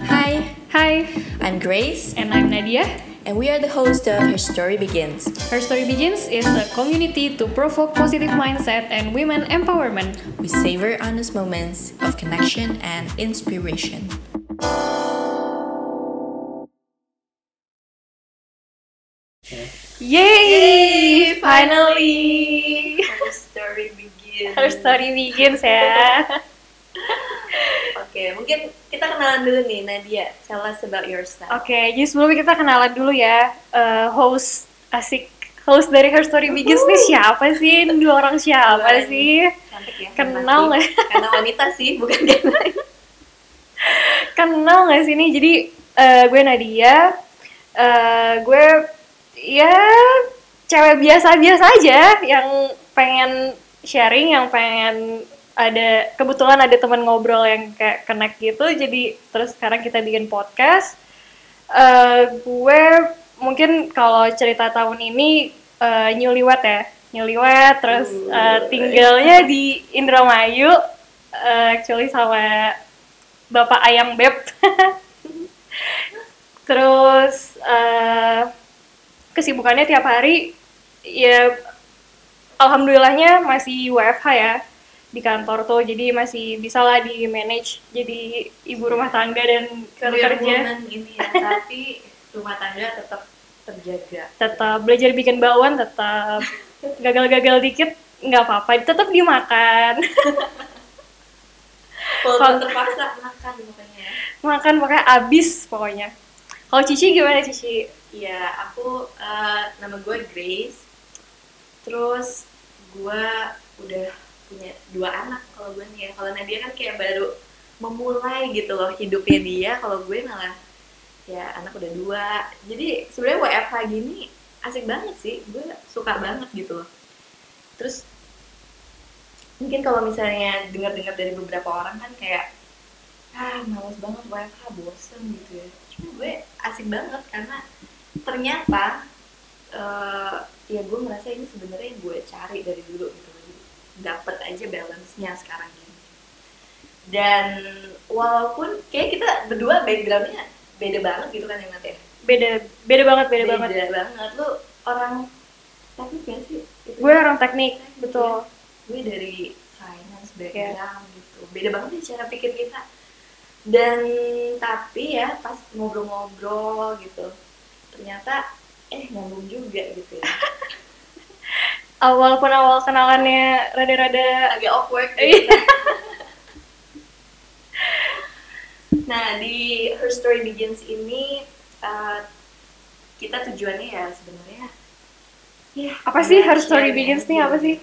Hi, Hi, I'm Grace, and I'm Nadia. and we are the host of Her Story Begins. Her Story Begins is a community to provoke positive mindset and women empowerment. We savor honest moments of connection and inspiration. Yay! Finally! Her story begins. Her Story Begins ya. Oke, mungkin kita kenalan dulu nih Nadia. Tell us about yourself. Oke, jadi sebelumnya kita kenalan dulu ya. Eh, host asik host dari Her Story Begins nih siapa sih? Ini Dua orang siapa orang. sih? Cantik ya. Kenal nggak? Karena wanita sih, bukan karena. Kenal gak sih nih? Jadi eh, gue Nadia. Eh, gue ya cewek biasa-biasa aja yang pengen sharing, yang pengen ada kebetulan ada teman ngobrol yang kayak connect gitu. Jadi terus sekarang kita bikin podcast. Eh, gue mungkin kalau cerita tahun ini eh, newlywed ya, newlywed terus eh, tinggalnya di Indramayu, eh, actually sama Bapak Ayam Beb. Terus eh, kesibukannya tiap hari ya alhamdulillahnya masih WFH ya di kantor tuh jadi masih bisa lah di manage jadi ibu rumah tangga dan Career kerja woman ini ya, tapi rumah tangga tetap terjaga. tetap belajar bikin bakwan tetap gagal-gagal dikit nggak apa-apa tetap dimakan Walaupun terpaksa makan pokoknya. makan pokoknya abis pokoknya kalau Cici gimana Cici? Iya, aku eh, nama gue Grace. Terus gue udah punya dua anak kalau gue nih ya. Kalau Nadia kan kayak baru memulai gitu loh hidupnya dia. Kalau gue malah ya anak udah dua. Jadi sebenarnya WFH gini asik banget sih. Gue suka banget gitu loh. Terus mungkin kalau misalnya dengar-dengar dari beberapa orang kan kayak ah males banget WFH bosen gitu ya cuma gue asik banget karena ternyata eh, ya gue merasa ini sebenarnya gue cari dari dulu gitu Jadi, dapet aja balance-nya sekarang ini. Dan walaupun kayak kita berdua backgroundnya beda banget gitu kan ya Nat ya? Beda beda banget beda, banget. banget. Lu orang teknik gak sih? Itu gue orang teknik betul. Gue dari finance background gitu. Beda banget nih cara pikir kita. Dan tapi ya pas ngobrol-ngobrol gitu ternyata eh nyambung juga gitu ya Ah, walaupun awal kenalannya rada-rada agak awkward Iya. gitu. nah di Her Story Begins ini uh, kita tujuannya ya sebenarnya ya Apa sih Her Story Begins nih, apa sih?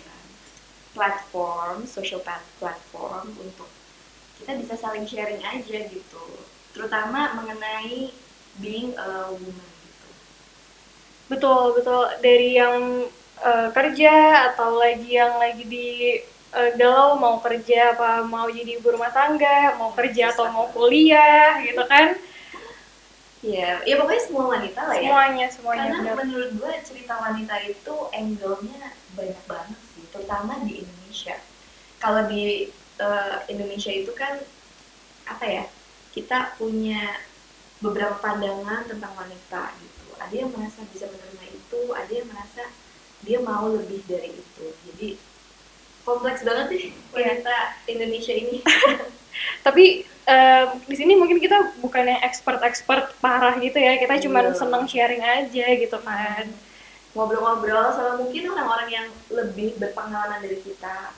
platform social plat- platform untuk kita bisa saling sharing aja gitu terutama mengenai being a woman gitu betul betul dari yang eh, kerja atau lagi yang lagi di eh, galau mau kerja apa mau jadi ibu rumah tangga mau kerja atau mau kuliah gitu kan? Ya ya pokoknya semua wanita lah ya. Semuanya semuanya karena benar. menurut gue cerita wanita itu angle-nya banyak banget sih terutama di Indonesia. Kalau di eh, Indonesia itu kan apa ya kita punya beberapa pandangan tentang wanita gitu. Ada yang merasa bisa menerima itu ada yang merasa dia mau lebih dari itu jadi kompleks banget nih wanita Indonesia ini tapi eh, di sini mungkin kita bukannya expert-expert parah gitu ya kita cuma Iya. senang sharing aja gitu kan ngobrol-ngobrol sama mungkin orang-orang yang lebih berpengalaman dari kita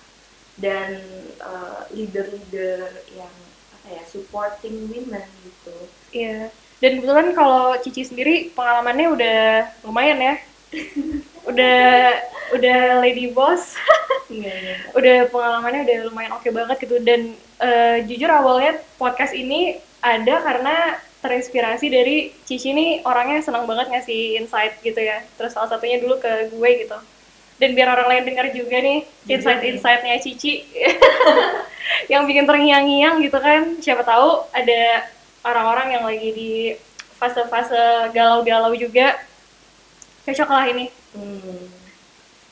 dan eh, leader-leader yang apa ya supporting women gitu Iya. Dan kebetulan kalau Cici sendiri pengalamannya udah lumayan ya. udah udah lady boss, iya iya udah pengalamannya udah lumayan oke banget gitu dan eh, jujur awalnya podcast ini ada karena terinspirasi dari Cici nih orangnya senang banget ngasih insight gitu ya. Terus salah satunya dulu ke gue gitu. Dan biar orang lain dengar juga nih insight-insightnya Cici yang bikin terngiang-ngiang gitu kan. Siapa tahu ada orang-orang yang lagi di fase-fase galau-galau juga. Cocok lah ini. Hmm,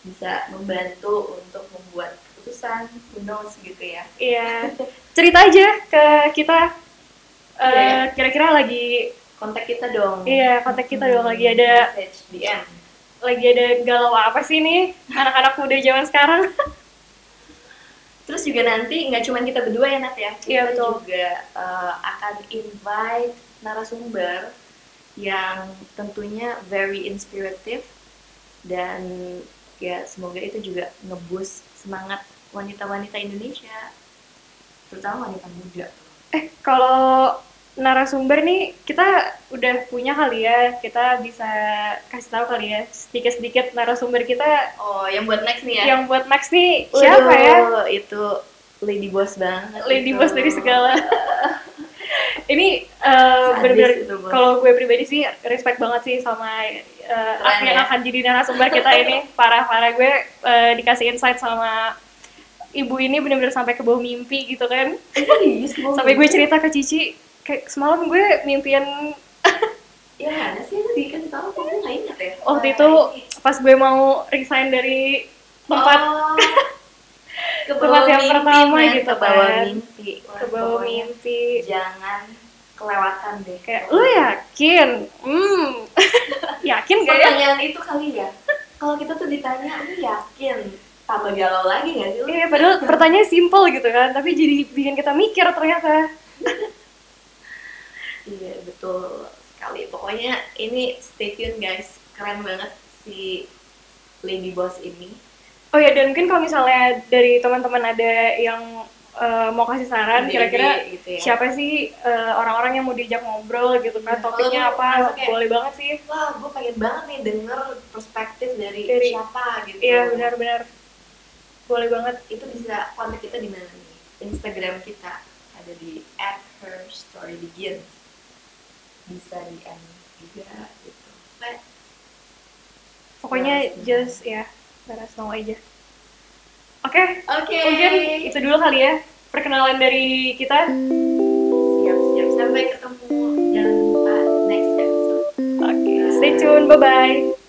bisa membantu untuk membuat keputusan who knows gitu ya Iya. Cerita aja ke kita. eh, Iya. Kira-kira lagi kontak kita dong Iya, kontak kita dong. Lagi ada- message DM lagi ada galau apa sih nih anak-anak muda zaman sekarang? terus juga nanti nggak cuma kita berdua ya Nat ya kita Iya, betul. juga eh, akan invite narasumber yang tentunya very inspirative dan ya semoga itu juga ngeboost semangat wanita-wanita Indonesia terutama wanita muda Eh, kalau narasumber nih kita udah punya kali ya. Kita bisa kasih tahu kali ya sedikit-sedikit narasumber kita oh yang buat next nih ya yang buat Max nih siapa ya? Itu lady boss banget Lady itu. boss dari segala. Ini eh, bener-bener itu, Bos. kalau gue pribadi sih respect banget sih sama eh, Keren yang ya. akan jadi narasumber kita ini. Parah-parah gue eh, dikasih insight sama ibu ini bener-bener sampai ke bawah mimpi gitu kan. Sampai gue cerita ke Cici kayak semalam gue mimpian ya mana sih tadi kan tahu kamu nggak ingat ya waktu itu pas gue mau resign dari tempat Oh, ke tempat yang mimpi, pertama gitu ke bawah kan. mimpi Wah, ke bawah mimpi jangan kelewatan deh. Kayak lu yakin? Hmm. Yakin gak ya? Pertanyaan itu kali ya. Kalau kita tuh ditanya lu yakin? Tambah galau lagi nggak sih lu? Iya, padahal pertanyaan simple gitu kan, tapi jadi bikin kita mikir ternyata. iya betul sekali. Pokoknya ini stay tune guys. Keren banget si lady boss ini. Oh ya, dan mungkin kalau misalnya dari teman-teman ada yang eh, mau kasih saran, kira-kira gitu ya. siapa sih eh, orang-orang yang mau diajak ngobrol gitu kan, Iya, topiknya apa, kayak- boleh banget sih. wah gue pengen banget nih denger perspektif dari, Dari- siapa gitu. Iya, benar-benar. Boleh banget. itu bisa kontak kita di mana nih? Instagram kita ada di @herstoryBegin bisa di DM juga gitu. Let Pokoknya just ya, let us know aja. Oke, oke. Mungkin itu dulu kali ya perkenalan dari kita. siap siap. Sampai ketemu. Jangan lupa next episode. Oke, stay tune, bye-bye.